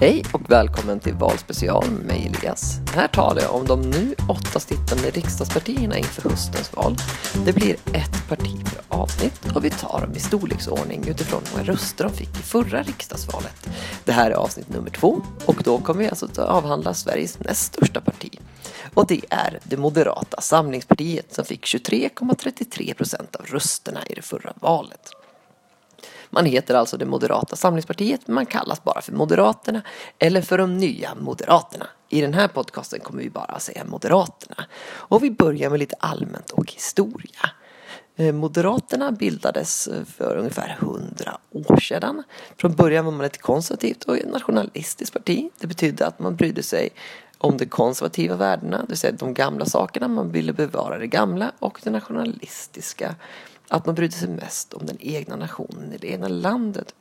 Hej och välkommen till Valspecial med mig Elias. Här talar jag om de nu åtta sittande riksdagspartierna inför höstens val. Det blir ett parti per avsnitt och vi tar dem i storleksordning utifrån hur många röster de fick i förra riksdagsvalet. Det här är avsnitt nummer två och då kommer vi alltså att avhandla Sveriges näst största parti. Och det är det Moderata samlingspartiet som fick 23,33 procent av rösterna i det förra valet. Man heter alltså det Moderata samlingspartiet, men man kallas bara för Moderaterna eller för de nya Moderaterna. I den här podcasten kommer vi bara säga Moderaterna. Och vi börjar med lite allmänt och historia. Eh, Moderaterna bildades eh, för ungefär hundra år sedan. Från början var man ett konservativt och nationalistiskt parti. Det betydde att man brydde sig om de konservativa värdena, det vill säga de gamla sakerna. Man ville bevara det gamla och det nationalistiska att man brydde sig mest om den egna nationen, det egna landet.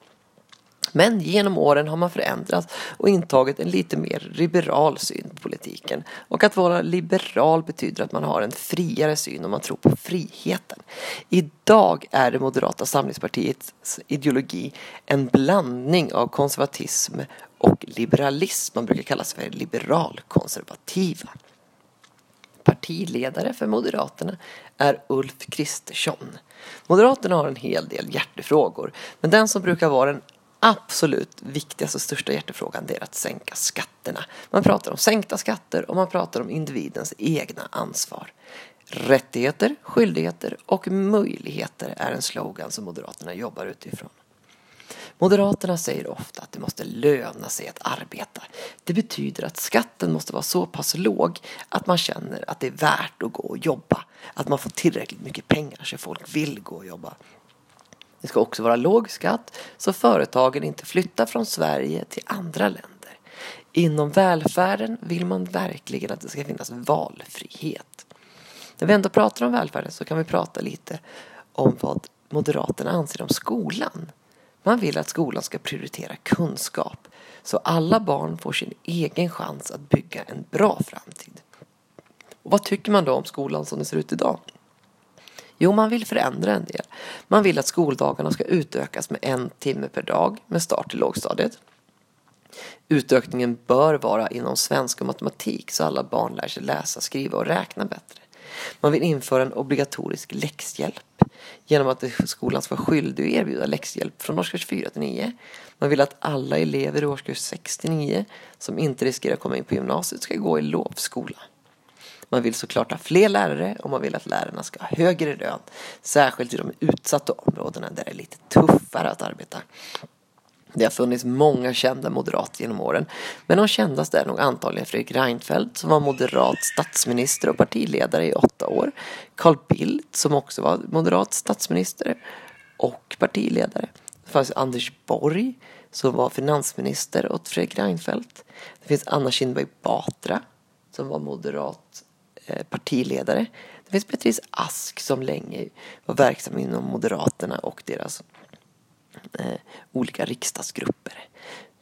Men genom åren har man förändrats och intagit en lite mer liberal syn på politiken. Och att vara liberal betyder att man har en friare syn och man tror på friheten. Idag är det Moderata samlingspartiets ideologi en blandning av konservatism och liberalism. Man brukar kalla sig för liberalkonservativa. Partiledare för Moderaterna är Ulf Kristersson. Moderaterna har en hel del hjärtefrågor, men den som brukar vara den absolut viktigaste och största hjärtefrågan det är att sänka skatterna. Man pratar om sänkta skatter och man pratar om individens egna ansvar. Rättigheter, skyldigheter och möjligheter är en slogan som Moderaterna jobbar utifrån. Moderaterna säger ofta att det måste löna sig att arbeta. Det betyder att skatten måste vara så pass låg att man känner att det är värt att gå och jobba. Att man får tillräckligt mycket pengar så folk vill gå och jobba. Det ska också vara låg skatt så företagen inte flyttar från Sverige till andra länder. Inom välfärden vill man verkligen att det ska finnas valfrihet. När vi ändå pratar om välfärden så kan vi prata lite om vad Moderaterna anser om skolan. Man vill att skolan ska prioritera kunskap så alla barn får sin egen chans att bygga en bra framtid. Och vad tycker man då om skolan som den ser ut idag? Jo, man vill förändra en del. Man vill att skoldagarna ska utökas med en timme per dag med start i lågstadiet. Utökningen bör vara inom svenska och matematik så alla barn lär sig läsa, skriva och räkna bättre. Man vill införa en obligatorisk läxhjälp genom att skolan ska vara skyldig att erbjuda läxhjälp från årskurs 4 till 9. Man vill att alla elever i årskurs 6 till 9 som inte riskerar att komma in på gymnasiet ska gå i lovskola. Man vill såklart ha fler lärare och man vill att lärarna ska ha högre lön. Särskilt i de utsatta områdena där det är lite tuffare att arbeta. Det har funnits många kända moderater genom åren, men de kändaste är nog antagligen Fredrik Reinfeldt som var moderat statsminister och partiledare i åtta år, Carl Bildt som också var moderat statsminister och partiledare. Det fanns Anders Borg som var finansminister åt Fredrik Reinfeldt. Det finns Anna Kinberg Batra som var moderat eh, partiledare. Det finns Beatrice Ask som länge var verksam inom Moderaterna och deras Eh, olika riksdagsgrupper.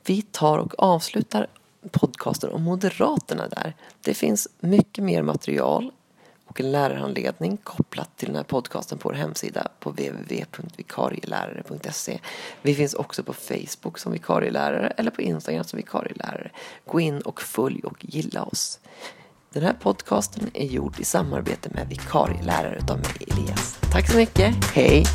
Vi tar och avslutar podcasten om Moderaterna där. Det finns mycket mer material och en lärarhandledning kopplat till den här podcasten på vår hemsida på www.vikarielärare.se. Vi finns också på Facebook som vikarielärare eller på Instagram som vikarielärare. Gå in och följ och gilla oss. Den här podcasten är gjord i samarbete med vikarielärare utav mig Elias. Tack så mycket, hej!